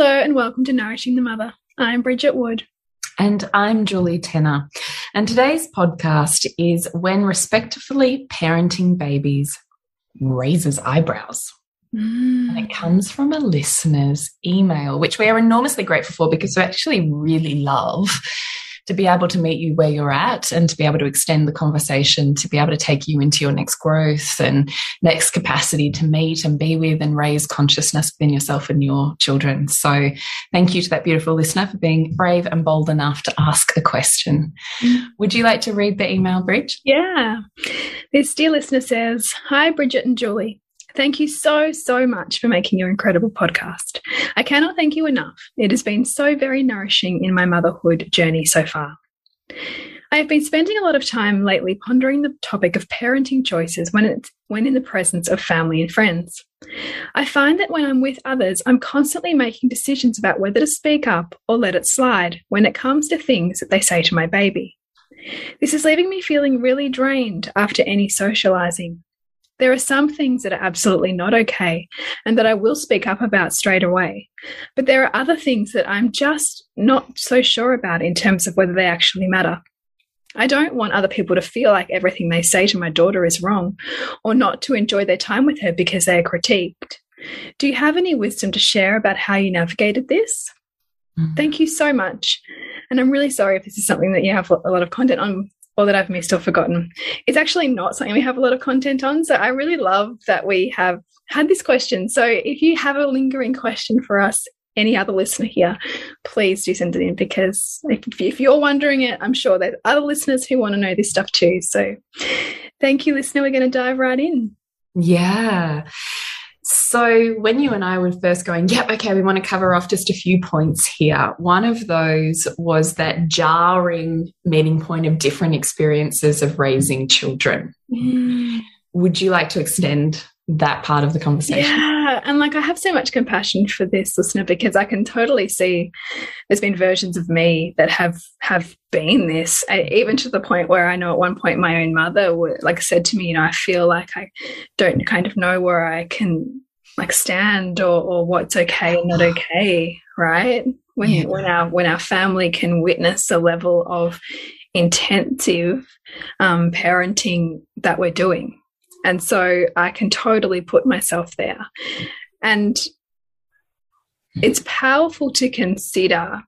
Hello, and welcome to Nourishing the Mother. I'm Bridget Wood. And I'm Julie Tenner. And today's podcast is When Respectfully Parenting Babies Raises Eyebrows. Mm. And it comes from a listener's email, which we are enormously grateful for because we actually really love to be able to meet you where you're at and to be able to extend the conversation, to be able to take you into your next growth and next capacity to meet and be with and raise consciousness within yourself and your children. So thank you to that beautiful listener for being brave and bold enough to ask a question. Mm. Would you like to read the email, Bridge? Yeah. This dear listener says Hi, Bridget and Julie. Thank you so, so much for making your incredible podcast. I cannot thank you enough. It has been so very nourishing in my motherhood journey so far. I have been spending a lot of time lately pondering the topic of parenting choices when it's when in the presence of family and friends. I find that when I'm with others, I'm constantly making decisions about whether to speak up or let it slide when it comes to things that they say to my baby. This is leaving me feeling really drained after any socializing. There are some things that are absolutely not okay and that I will speak up about straight away. But there are other things that I'm just not so sure about in terms of whether they actually matter. I don't want other people to feel like everything they say to my daughter is wrong or not to enjoy their time with her because they are critiqued. Do you have any wisdom to share about how you navigated this? Mm -hmm. Thank you so much. And I'm really sorry if this is something that you have a lot of content on or that I've missed or forgotten. It's actually not something we have a lot of content on. So I really love that we have had this question. So if you have a lingering question for us, any other listener here, please do send it in because if, if you're wondering it, I'm sure there's other listeners who want to know this stuff too. So thank you, listener. We're going to dive right in. Yeah. So when you and I were first going, yep, okay, we want to cover off just a few points here. One of those was that jarring meeting point of different experiences of raising children. Mm. Would you like to extend that part of the conversation? Yeah, and like I have so much compassion for this listener because I can totally see there's been versions of me that have have been this, I, even to the point where I know at one point my own mother like said to me, you know, I feel like I don't kind of know where I can like stand or, or what's okay and not okay, right? When yeah. when our when our family can witness a level of intensive um, parenting that we're doing and so I can totally put myself there. And it's powerful to consider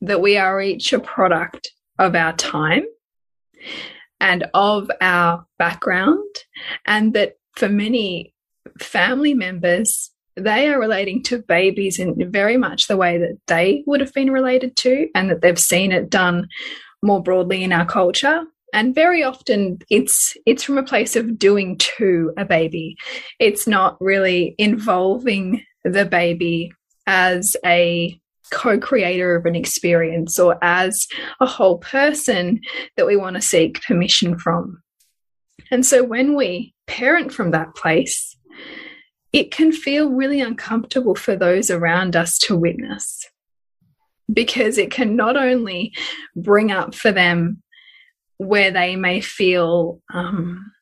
that we are each a product of our time and of our background, and that for many family members, they are relating to babies in very much the way that they would have been related to, and that they've seen it done more broadly in our culture and very often it's it's from a place of doing to a baby. It's not really involving the baby as a co-creator of an experience or as a whole person that we want to seek permission from. And so when we parent from that place it can feel really uncomfortable for those around us to witness because it can not only bring up for them where they may feel um,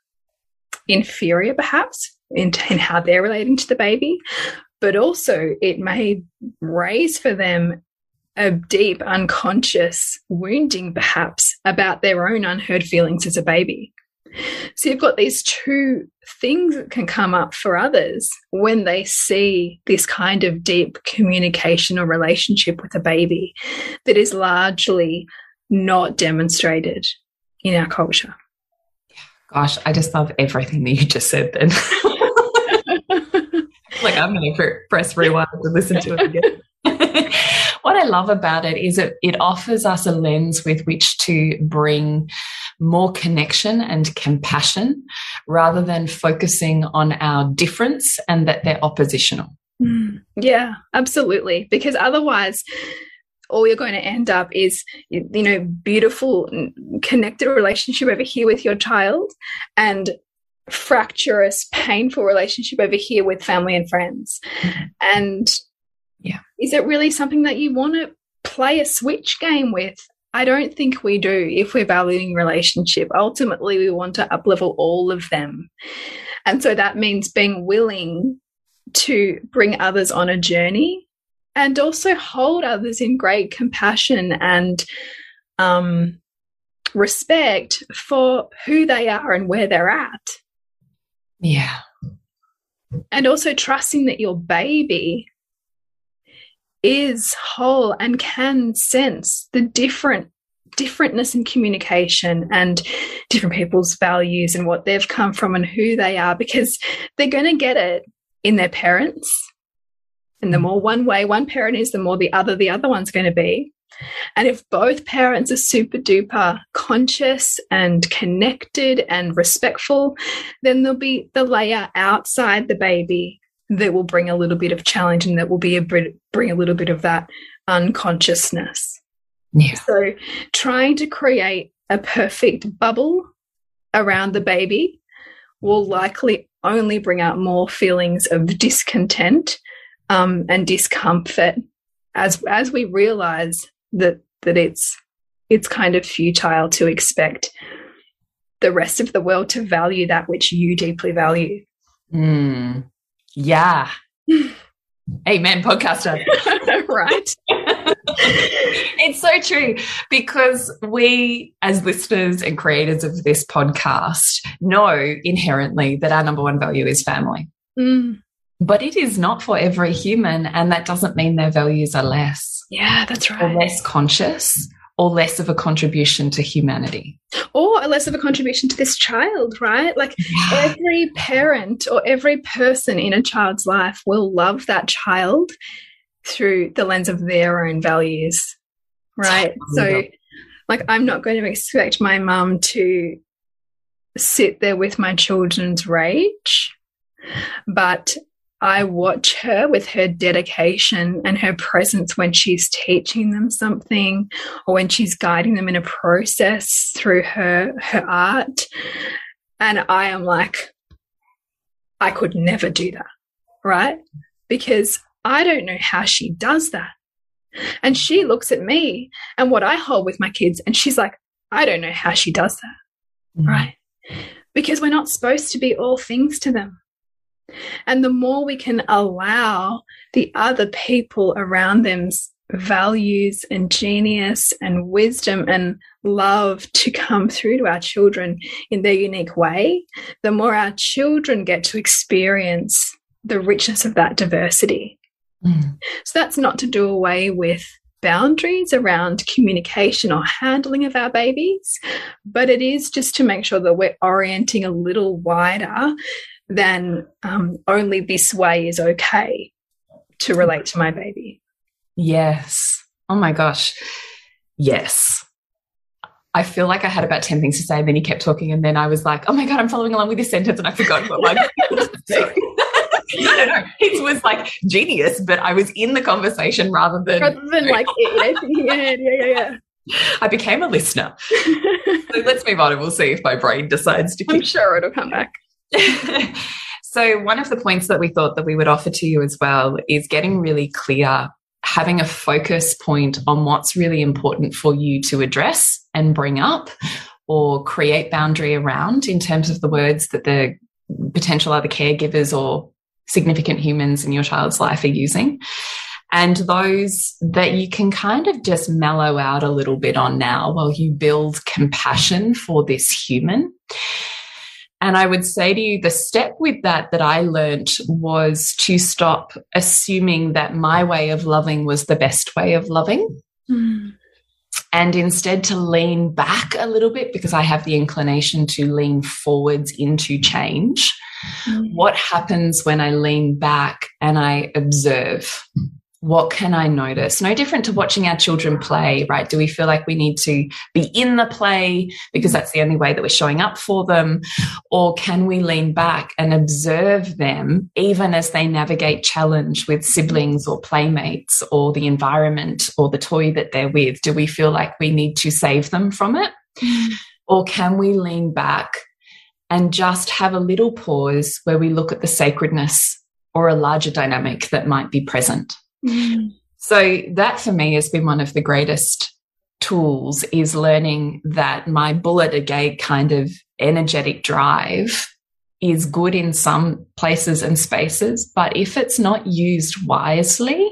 inferior, perhaps, in, in how they're relating to the baby. But also, it may raise for them a deep unconscious wounding, perhaps, about their own unheard feelings as a baby. So you've got these two things that can come up for others when they see this kind of deep communication or relationship with a baby that is largely not demonstrated in our culture. Gosh, I just love everything that you just said then. like I'm going to press rewind to listen to it again. what I love about it is it, it offers us a lens with which to bring more connection and compassion rather than focusing on our difference and that they're oppositional. Mm, yeah, absolutely. Because otherwise, all you're going to end up is you know beautiful connected relationship over here with your child and fracturous painful relationship over here with family and friends and yeah is it really something that you want to play a switch game with I don't think we do if we're valuing relationship. Ultimately, we want to uplevel all of them. And so that means being willing to bring others on a journey and also hold others in great compassion and um, respect for who they are and where they're at. Yeah. And also trusting that your baby is whole and can sense the different differentness in communication and different people's values and what they've come from and who they are because they're going to get it in their parents and the mm. more one way one parent is the more the other the other one's going to be and if both parents are super duper conscious and connected and respectful then there'll be the layer outside the baby that will bring a little bit of challenge and that will be a bit, bring a little bit of that unconsciousness. Yeah. So trying to create a perfect bubble around the baby will likely only bring out more feelings of discontent um, and discomfort as as we realize that that it's it's kind of futile to expect the rest of the world to value that which you deeply value. Mm. Yeah. Amen, podcaster. right. it's so true because we, as listeners and creators of this podcast, know inherently that our number one value is family. Mm. But it is not for every human, and that doesn't mean their values are less. Yeah, that's right. Or less conscious or less of a contribution to humanity. Or less of a contribution to this child, right? Like yeah. every parent or every person in a child's life will love that child through the lens of their own values, right? So, like, I'm not going to expect my mum to sit there with my children's rage, but I watch her with her dedication and her presence when she's teaching them something or when she's guiding them in a process through her her art. And I am like I could never do that right? Because I don't know how she does that. And she looks at me and what I hold with my kids and she's like I don't know how she does that mm -hmm. right? Because we're not supposed to be all things to them and the more we can allow the other people around them's values and genius and wisdom and love to come through to our children in their unique way, the more our children get to experience the richness of that diversity. Mm. So that's not to do away with boundaries around communication or handling of our babies, but it is just to make sure that we're orienting a little wider then um, only this way is okay to relate to my baby. Yes. Oh my gosh. Yes. I feel like I had about 10 things to say, and then he kept talking, and then I was like, oh my God, I'm following along with this sentence, and I forgot what my no, no, no. It was like genius, but I was in the conversation rather than rather than like yeah, yeah, yeah, yeah. I became a listener. so let's move on and we'll see if my brain decides to keep. I'm sure it'll come back. so one of the points that we thought that we would offer to you as well is getting really clear having a focus point on what's really important for you to address and bring up or create boundary around in terms of the words that the potential other caregivers or significant humans in your child's life are using. And those that you can kind of just mellow out a little bit on now while you build compassion for this human. And I would say to you, the step with that that I learned was to stop assuming that my way of loving was the best way of loving. Mm. And instead to lean back a little bit because I have the inclination to lean forwards into change. Mm. What happens when I lean back and I observe? What can I notice? No different to watching our children play, right? Do we feel like we need to be in the play because that's the only way that we're showing up for them? Or can we lean back and observe them even as they navigate challenge with siblings or playmates or the environment or the toy that they're with? Do we feel like we need to save them from it? Mm-hmm. Or can we lean back and just have a little pause where we look at the sacredness or a larger dynamic that might be present? Mm. So that for me has been one of the greatest tools is learning that my bullet a gate kind of energetic drive is good in some places and spaces, but if it's not used wisely,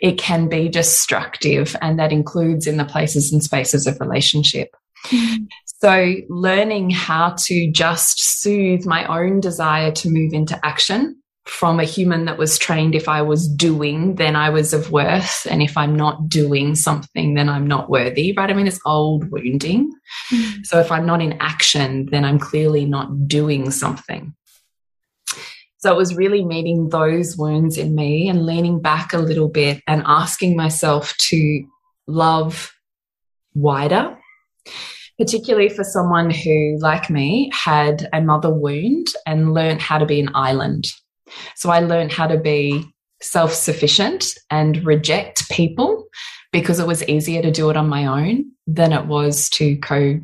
it can be destructive. And that includes in the places and spaces of relationship. Mm. So learning how to just soothe my own desire to move into action from a human that was trained if I was doing, then I was of worth. And if I'm not doing something, then I'm not worthy, right? I mean, it's old wounding. Mm. So if I'm not in action, then I'm clearly not doing something. So it was really meeting those wounds in me and leaning back a little bit and asking myself to love wider, particularly for someone who, like me, had a mother wound and learned how to be an island so I learned how to be self sufficient and reject people because it was easier to do it on my own than it was to co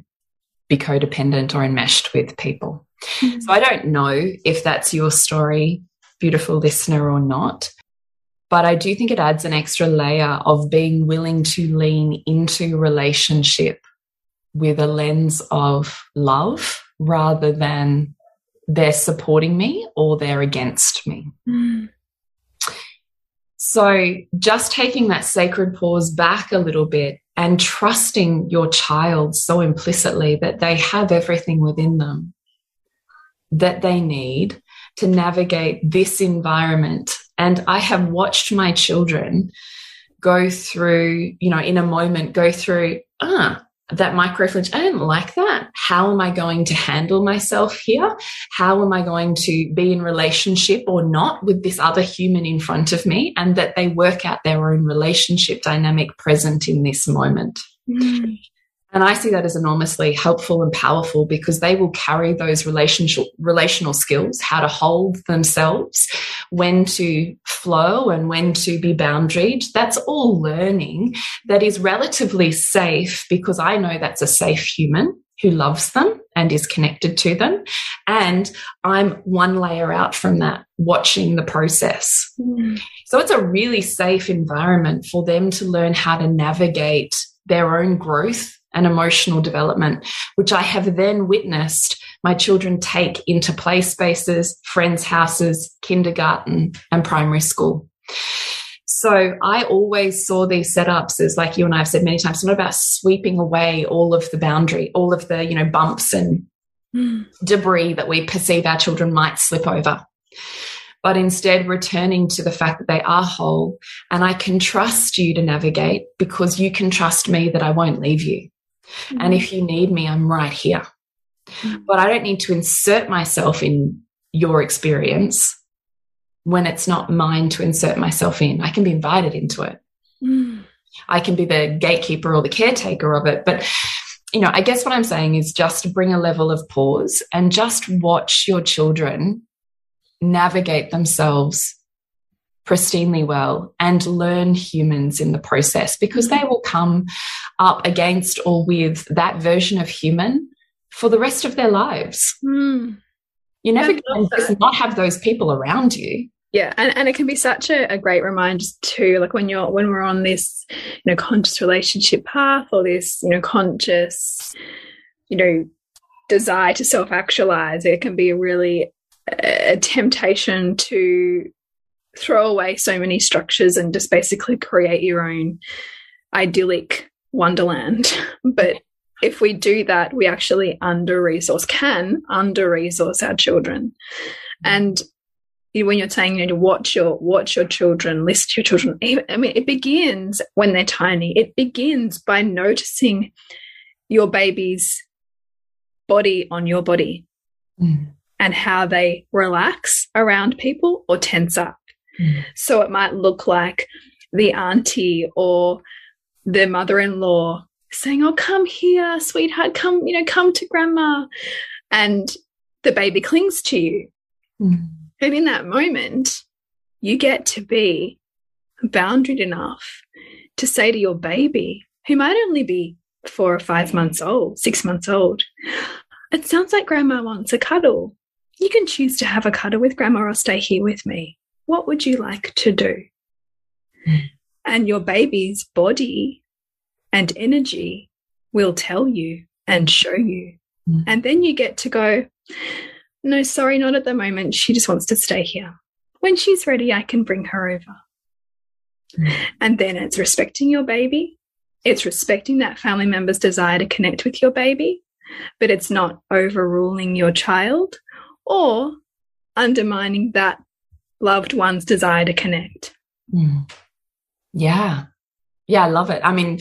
be codependent or enmeshed with people. Mm -hmm. So I don't know if that's your story, beautiful listener, or not. But I do think it adds an extra layer of being willing to lean into relationship with a lens of love rather than they're supporting me or they're against me. Mm. So, just taking that sacred pause back a little bit and trusting your child so implicitly that they have everything within them that they need to navigate this environment. And I have watched my children go through, you know, in a moment, go through, ah, that microflinch, I didn't like that. How am I going to handle myself here? How am I going to be in relationship or not with this other human in front of me? And that they work out their own relationship dynamic present in this moment. Mm. And I see that as enormously helpful and powerful because they will carry those relationship, relational skills, how to hold themselves, when to flow and when to be boundaried. That's all learning that is relatively safe because I know that's a safe human who loves them and is connected to them. And I'm one layer out from that, watching the process. Mm. So it's a really safe environment for them to learn how to navigate their own growth and emotional development, which I have then witnessed my children take into play spaces, friends' houses, kindergarten, and primary school. So I always saw these setups as, like you and I have said many times, not about sweeping away all of the boundary, all of the, you know, bumps and mm. debris that we perceive our children might slip over but instead returning to the fact that they are whole and I can trust you to navigate because you can trust me that I won't leave you. Mm-hmm. And if you need me, I'm right here. Mm-hmm. But I don't need to insert myself in your experience when it's not mine to insert myself in. I can be invited into it. Mm. I can be the gatekeeper or the caretaker of it. But, you know, I guess what I'm saying is just bring a level of pause and just watch your children navigate themselves pristinely well and learn humans in the process because they will come up against or with that version of human for the rest of their lives. Mm. You never can just not have those people around you. Yeah, and, and it can be such a, a great reminder too, like when you're when we're on this, you know, conscious relationship path or this, you know, conscious, you know, desire to self-actualize, it can be a really a temptation to throw away so many structures and just basically create your own idyllic wonderland. But if we do that, we actually under resource, can under resource our children. And when you're saying, you know, to watch your watch your children, list your children. I mean, it begins when they're tiny. It begins by noticing your baby's body on your body mm. and how they relax around people or tense up. Mm. So it might look like the auntie or the mother-in-law saying, "Oh, come here, sweetheart. Come, you know, come to grandma," and the baby clings to you. Mm. And in that moment, you get to be boundaried enough to say to your baby, who might only be four or five months old, six months old, it sounds like grandma wants a cuddle. You can choose to have a cuddle with grandma or stay here with me. What would you like to do? Mm. And your baby's body and energy will tell you and show you. Mm. And then you get to go, no, sorry, not at the moment. She just wants to stay here. When she's ready, I can bring her over. Mm. And then it's respecting your baby. It's respecting that family member's desire to connect with your baby, but it's not overruling your child or undermining that loved one's desire to connect. Mm. Yeah. Yeah, I love it. I mean,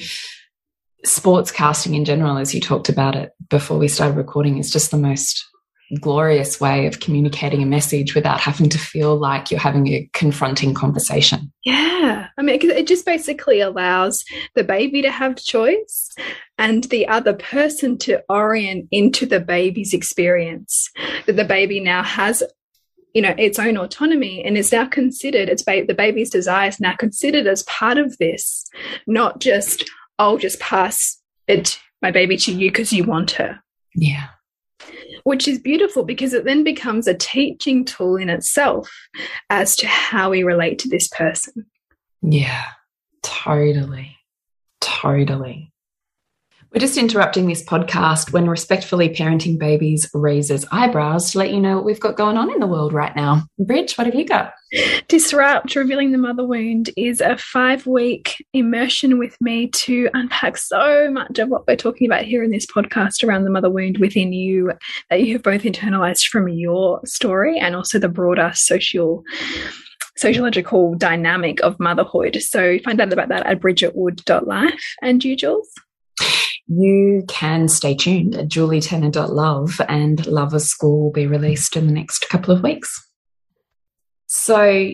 sports casting in general, as you talked about it before we started recording, is just the most glorious way of communicating a message without having to feel like you're having a confronting conversation. Yeah. I mean, it just basically allows the baby to have choice and the other person to orient into the baby's experience. That the baby now has you know its own autonomy and is now considered its ba the baby's desires now considered as part of this not just i'll just pass it my baby to you because you want her yeah which is beautiful because it then becomes a teaching tool in itself as to how we relate to this person. Yeah, totally. Totally. We're just interrupting this podcast when respectfully parenting babies raises eyebrows to let you know what we've got going on in the world right now. Bridge, what have you got? Disrupt Revealing the Mother Wound is a five week immersion with me to unpack so much of what we're talking about here in this podcast around the mother wound within you that you have both internalized from your story and also the broader social sociological dynamic of motherhood. So find out about that at bridgetwood.life. And you, Jules? You can stay tuned at julietenner.love and Lover's School will be released in the next couple of weeks. So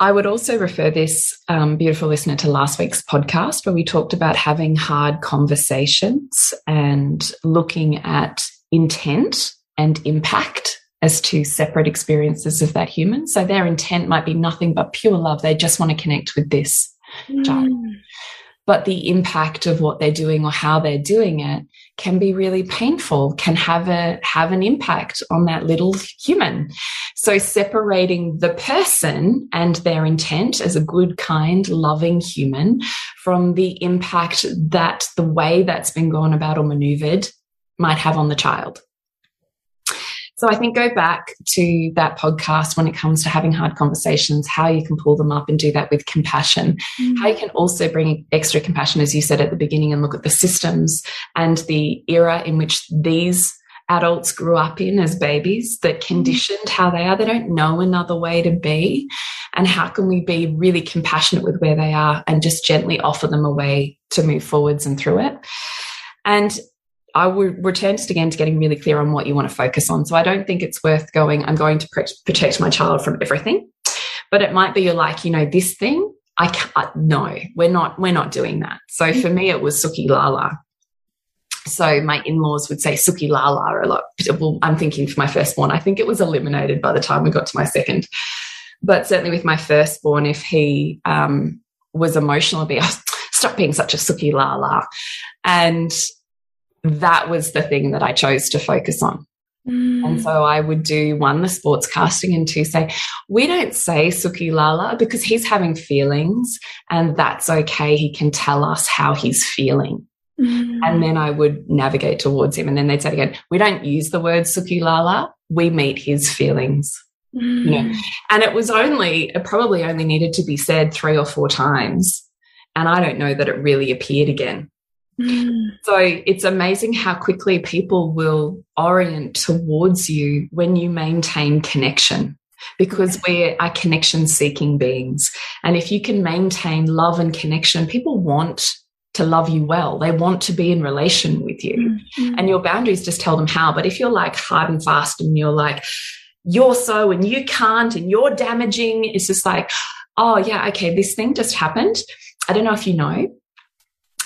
I would also refer this um, beautiful listener to last week's podcast where we talked about having hard conversations and looking at intent and impact as two separate experiences of that human. So their intent might be nothing but pure love. They just want to connect with this mm. child but the impact of what they're doing or how they're doing it can be really painful can have a have an impact on that little human. So separating the person and their intent as a good kind loving human from the impact that the way that's been gone about or maneuvered might have on the child so I think go back to that podcast when it comes to having hard conversations, how you can pull them up and do that with compassion, mm. how you can also bring extra compassion, as you said at the beginning, and look at the systems and the era in which these adults grew up in as babies that conditioned how they are. They don't know another way to be. And how can we be really compassionate with where they are and just gently offer them a way to move forwards and through it? And I would return just again to getting really clear on what you want to focus on. So I don't think it's worth going, I'm going to protect my child from everything. But it might be you're like, you know, this thing, I can't, no, we're not, we're not doing that. So for me, it was Suki Lala. So my in-laws would say Suki Lala a lot. Well, I'm thinking for my firstborn, I think it was eliminated by the time we got to my second. But certainly with my firstborn, if he um, was emotional, be, oh, stop being such a Suki Lala. And that was the thing that I chose to focus on. Mm. And so I would do one, the sports casting, and two, say, we don't say Suki Lala because he's having feelings and that's okay. He can tell us how he's feeling. Mm. And then I would navigate towards him. And then they'd say again, we don't use the word Suki Lala we meet his feelings. Mm. You know, mm. and it was only, it probably only needed to be said three or four times. And I don't know that it really appeared again. Mm. So it's amazing how quickly people will orient towards you when you maintain connection because we are connection seeking beings. And if you can maintain love and connection, people want to love you well. They want to be in relation with you. Mm -hmm. And your boundaries just tell them how. But if you're like hard and fast and you're like, you're so and you can't and you're damaging, it's just like, oh, yeah, okay, this thing just happened. I don't know if you know,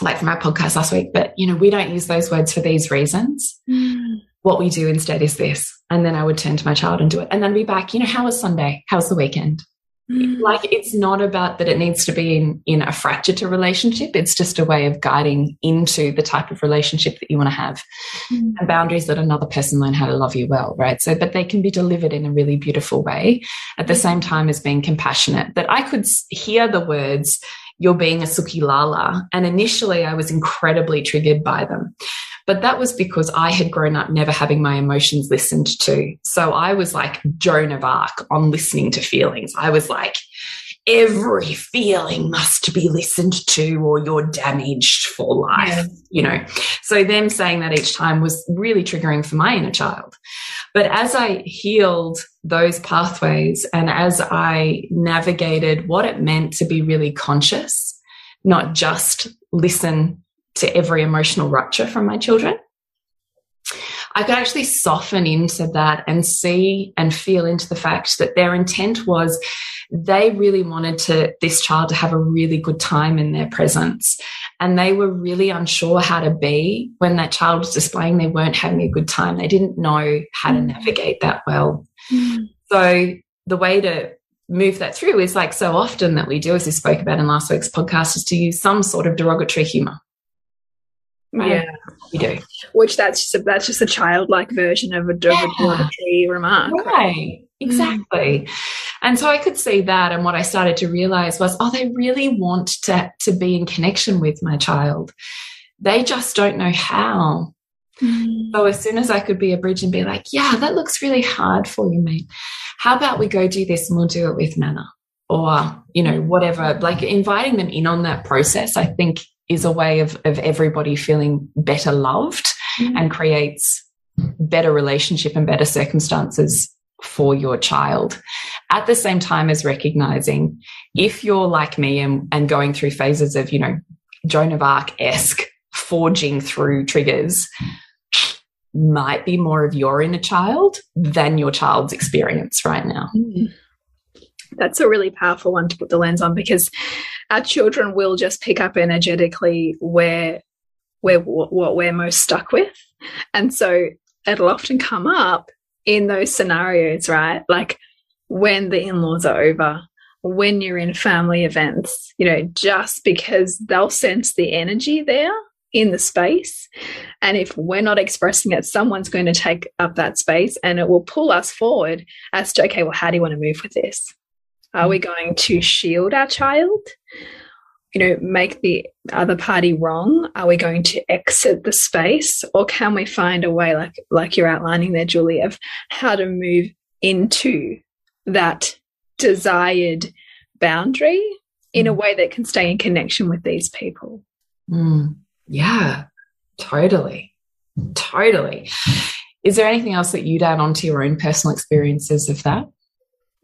like from our podcast last week, but you know, we don't use those words for these reasons. Mm. What we do instead is this. And then I would turn to my child and do it. And then be back, you know, how was Sunday? How's the weekend? Mm. Like it's not about that it needs to be in, in a fracture to relationship. It's just a way of guiding into the type of relationship that you want to have mm. and boundaries that another person learn how to love you well, right? So, but they can be delivered in a really beautiful way at the same time as being compassionate. That I could hear the words, you're being a Suki Lala. And initially I was incredibly triggered by them. But that was because I had grown up never having my emotions listened to. So I was like Joan of Arc on listening to feelings. I was like, every feeling must be listened to or you're damaged for life, yeah. you know. So them saying that each time was really triggering for my inner child. But as I healed those pathways and as I navigated what it meant to be really conscious, not just listen to every emotional rupture from my children. I could actually soften into that and see and feel into the fact that their intent was they really wanted to this child to have a really good time in their presence. And they were really unsure how to be. When that child was displaying they weren't having a good time. They didn't know how to mm. navigate that well. Mm. so the way to move that through is like so often that we do as we spoke about in last week's podcast is to use some sort of derogatory humor yeah, we do. Which that's just a, that's just a childlike version of a derogatory yeah. remark. Right. Exactly. Mm. And so I could see that. And what I started to realize was, oh, they really want to, to be in connection with my child. They just don't know how. Mm. So as soon as I could be a bridge and be like, yeah, that looks really hard for you, mate. How about we go do this and we'll do it with Nana? Or, you know, whatever, like inviting them in on that process, I think is a way of, of everybody feeling better loved mm. and creates better relationship and better circumstances for your child. At the same time as recognizing if you're like me and, and going through phases of, you know, Joan of Arc esque forging through triggers, might be more of your inner child than your child's experience right now. Mm that's a really powerful one to put the lens on because our children will just pick up energetically where where what we're most stuck with. And so it'll often come up in those scenarios right? Like when the in-laws are over when you're in family events you know just because they'll sense the energy there in the space. And if we're not expressing it someone's going to take up that space and it will pull us forward as to okay well how do you want to move with this are we going to shield our child? You know, make the other party wrong? Are we going to exit the space? Or can we find a way, like, like you're outlining there, Julie, of how to move into that desired boundary in a mm. way that can stay in connection with these people? Mm, yeah, totally. Totally. Is there anything else that you'd add on to your own personal experiences of that?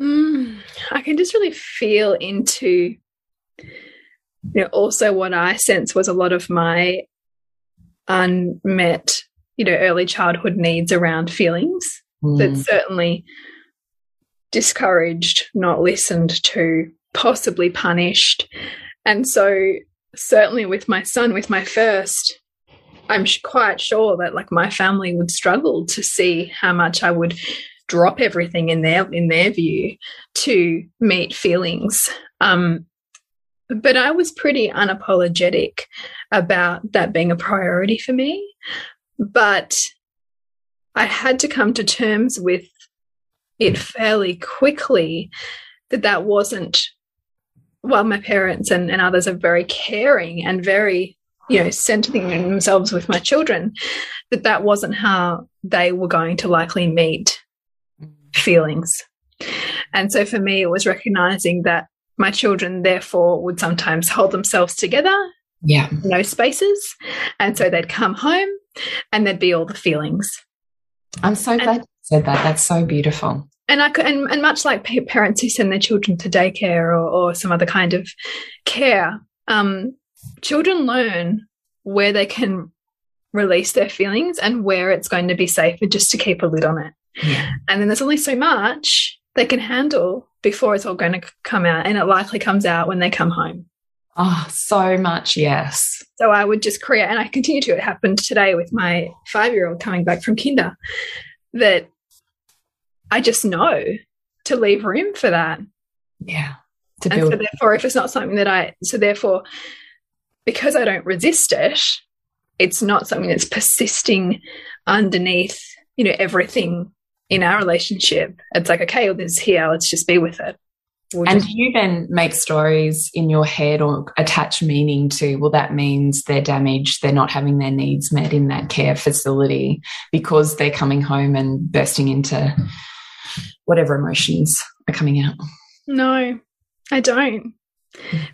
Mm, I can just really feel into, you know, also what I sense was a lot of my unmet, you know, early childhood needs around feelings mm. that certainly discouraged, not listened to, possibly punished. And so, certainly with my son, with my first, I'm quite sure that like my family would struggle to see how much I would drop everything in their in their view to meet feelings. Um, but I was pretty unapologetic about that being a priority for me. But I had to come to terms with it fairly quickly that that wasn't while my parents and, and others are very caring and very you know centering themselves with my children that that wasn't how they were going to likely meet feelings. And so for me, it was recognizing that my children, therefore, would sometimes hold themselves together. Yeah. No spaces. And so they'd come home and there'd be all the feelings. I'm so glad and, you said that. That's so beautiful. And I could, and, and much like parents who send their children to daycare or, or some other kind of care, um, children learn where they can release their feelings and where it's going to be safer just to keep a lid on it. Yeah. And then there's only so much they can handle before it's all going to come out. And it likely comes out when they come home. Oh, so much, yes. So I would just create, and I continue to. It happened today with my five year old coming back from kinder, that I just know to leave room for that. Yeah. To and so therefore, if it's not something that I, so therefore, because I don't resist it, it's not something that's persisting underneath, you know, everything in our relationship. It's like, okay, well, this is here, let's just be with it. We'll and you then make stories in your head or attach meaning to, well, that means they're damaged, they're not having their needs met in that care facility because they're coming home and bursting into whatever emotions are coming out. No, I don't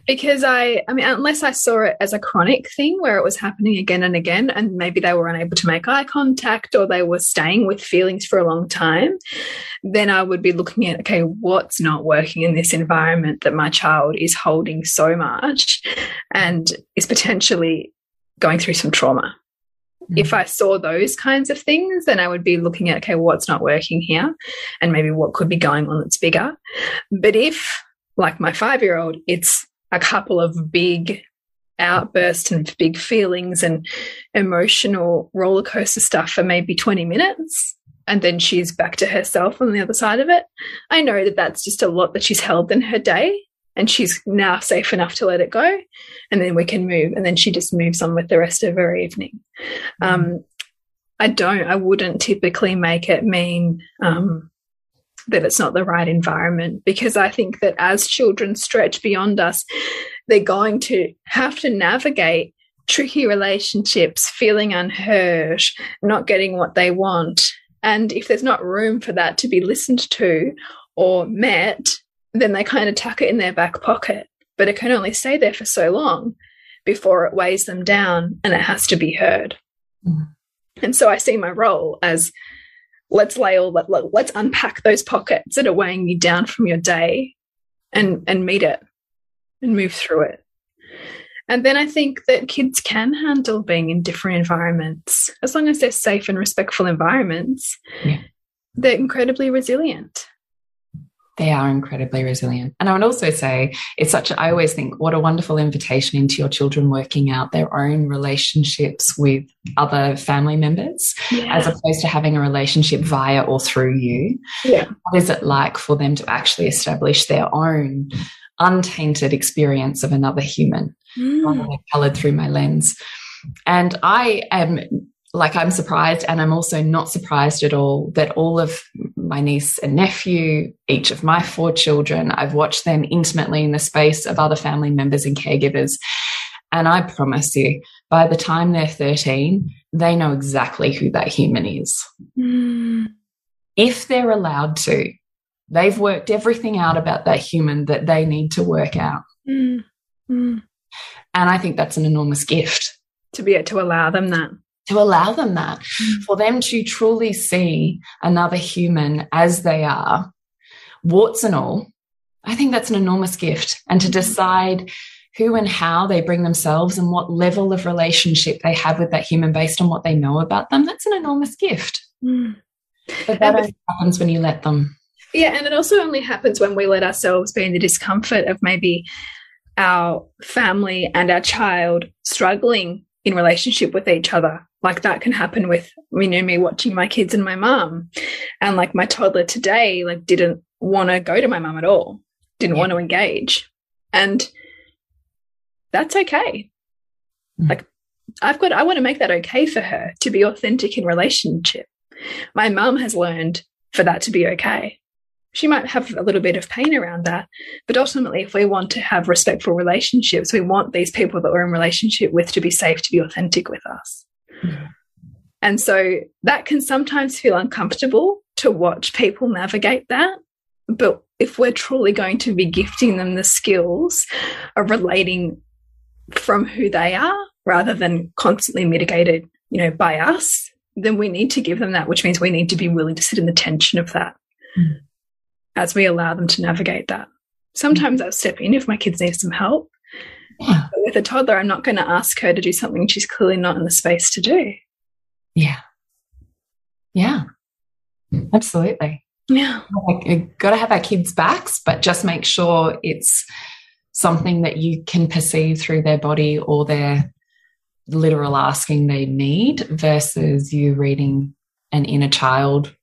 because I, I mean, unless I saw it as a chronic thing where it was happening again and again, and maybe they were unable to make eye contact or they were staying with feelings for a long time, then I would be looking at, okay, what's not working in this environment that my child is holding so much and is potentially going through some trauma. Mm. If I saw those kinds of things, then I would be looking at, okay, what's not working here and maybe what could be going on that's bigger. But if like my five year old, it's a couple of big outbursts and big feelings and emotional roller coaster stuff for maybe 20 minutes. And then she's back to herself on the other side of it. I know that that's just a lot that she's held in her day and she's now safe enough to let it go. And then we can move. And then she just moves on with the rest of her evening. Mm. Um, I don't, I wouldn't typically make it mean, um, that it's not the right environment because I think that as children stretch beyond us, they're going to have to navigate tricky relationships, feeling unheard, not getting what they want. And if there's not room for that to be listened to or met, then they kind of tuck it in their back pocket. But it can only stay there for so long before it weighs them down and it has to be heard. Mm. And so I see my role as let's lay all let, let's unpack those pockets that are weighing you down from your day and and meet it and move through it and then i think that kids can handle being in different environments as long as they're safe and respectful environments yeah. they're incredibly resilient they are incredibly resilient. And I would also say it's such, a, I always think, what a wonderful invitation into your children working out their own relationships with other family members, yeah. as opposed to having a relationship via or through you. Yeah. What is it like for them to actually establish their own untainted experience of another human, mm. colored through my lens? And I am like I'm surprised and I'm also not surprised at all that all of my niece and nephew, each of my four children, I've watched them intimately in the space of other family members and caregivers. And I promise you, by the time they're 13, they know exactly who that human is. Mm. If they're allowed to, they've worked everything out about that human that they need to work out. Mm. Mm. And I think that's an enormous gift. To be able to allow them that to allow them that, mm. for them to truly see another human as they are, warts and all. I think that's an enormous gift. And to decide who and how they bring themselves and what level of relationship they have with that human based on what they know about them, that's an enormous gift. Mm. But that only happens when you let them. Yeah, and it also only happens when we let ourselves be in the discomfort of maybe our family and our child struggling in relationship with each other like that can happen with you know me watching my kids and my mom and like my toddler today like didn't want to go to my mom at all. Didn't yeah. want to engage. And that's okay. Mm. like i've got i want to make that okay for her to be authentic in relationship. My mom has learned for that to be okay. She might have a little bit of pain around that but ultimately if we want to have respectful relationships we want these people that we're in relationship with to be safe to be authentic with us and so that can sometimes feel uncomfortable to watch people navigate that. But if we're truly going to be gifting them the skills of relating from who they are rather than constantly mitigated, you know, by us, then we need to give them that, which means we need to be willing to sit in the tension of that mm. as we allow them to navigate that. Sometimes I'll step in if my kids need some help. Yeah. with a toddler, I'm not going to ask her to do something she's clearly not in the space to do. Yeah. Yeah. Absolutely. Yeah. Like, got to have our kids' backs, but just make sure it's something that you can perceive through their body or their literal asking they need versus you reading an inner child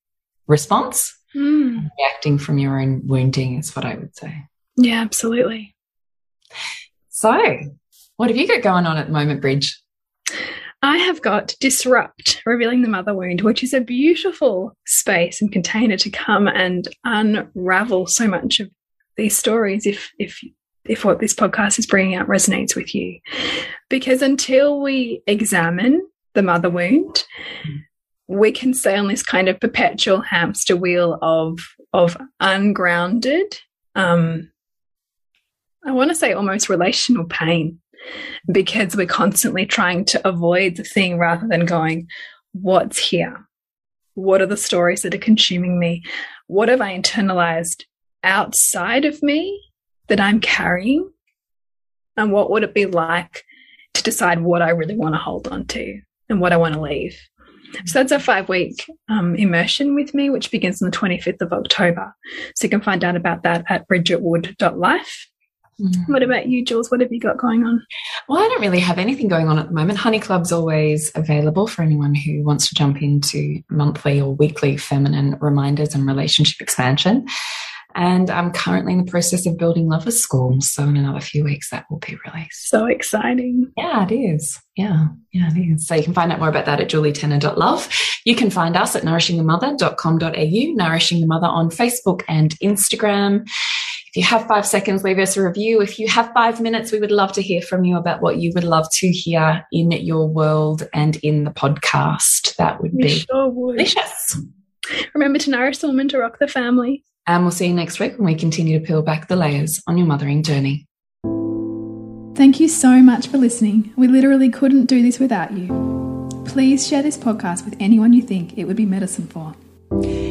response. Mm. Reacting from your own wounding is what I would say. Yeah, absolutely. So, what have you got going on at the moment, Bridge? I have got Disrupt, Revealing the Mother Wound, which is a beautiful space and container to come and unravel so much of these stories if, if, if what this podcast is bringing out resonates with you. Because until we examine the mother wound, we can stay on this kind of perpetual hamster wheel of, of ungrounded, um, I want to say almost relational pain because we're constantly trying to avoid the thing rather than going, what's here? What are the stories that are consuming me? What have I internalized outside of me that I'm carrying? And what would it be like to decide what I really want to hold on to and what I want to leave? So that's a five week um, immersion with me, which begins on the 25th of October. So you can find out about that at bridgetwood.life. Mm. What about you, Jules? What have you got going on? Well, I don't really have anything going on at the moment. Honey Club's always available for anyone who wants to jump into monthly or weekly feminine reminders and relationship expansion. And I'm currently in the process of building Lovers School. So in another few weeks, that will be released. So exciting. Yeah, it is. Yeah, yeah, it is. So you can find out more about that at julietenner.love. You can find us at nourishingthemother.com.au, Nourishing the Mother on Facebook and Instagram. If you have five seconds, leave us a review. If you have five minutes, we would love to hear from you about what you would love to hear in your world and in the podcast. That would we be sure would. delicious. Remember to nourish the woman to rock the family. And we'll see you next week when we continue to peel back the layers on your mothering journey. Thank you so much for listening. We literally couldn't do this without you. Please share this podcast with anyone you think it would be medicine for.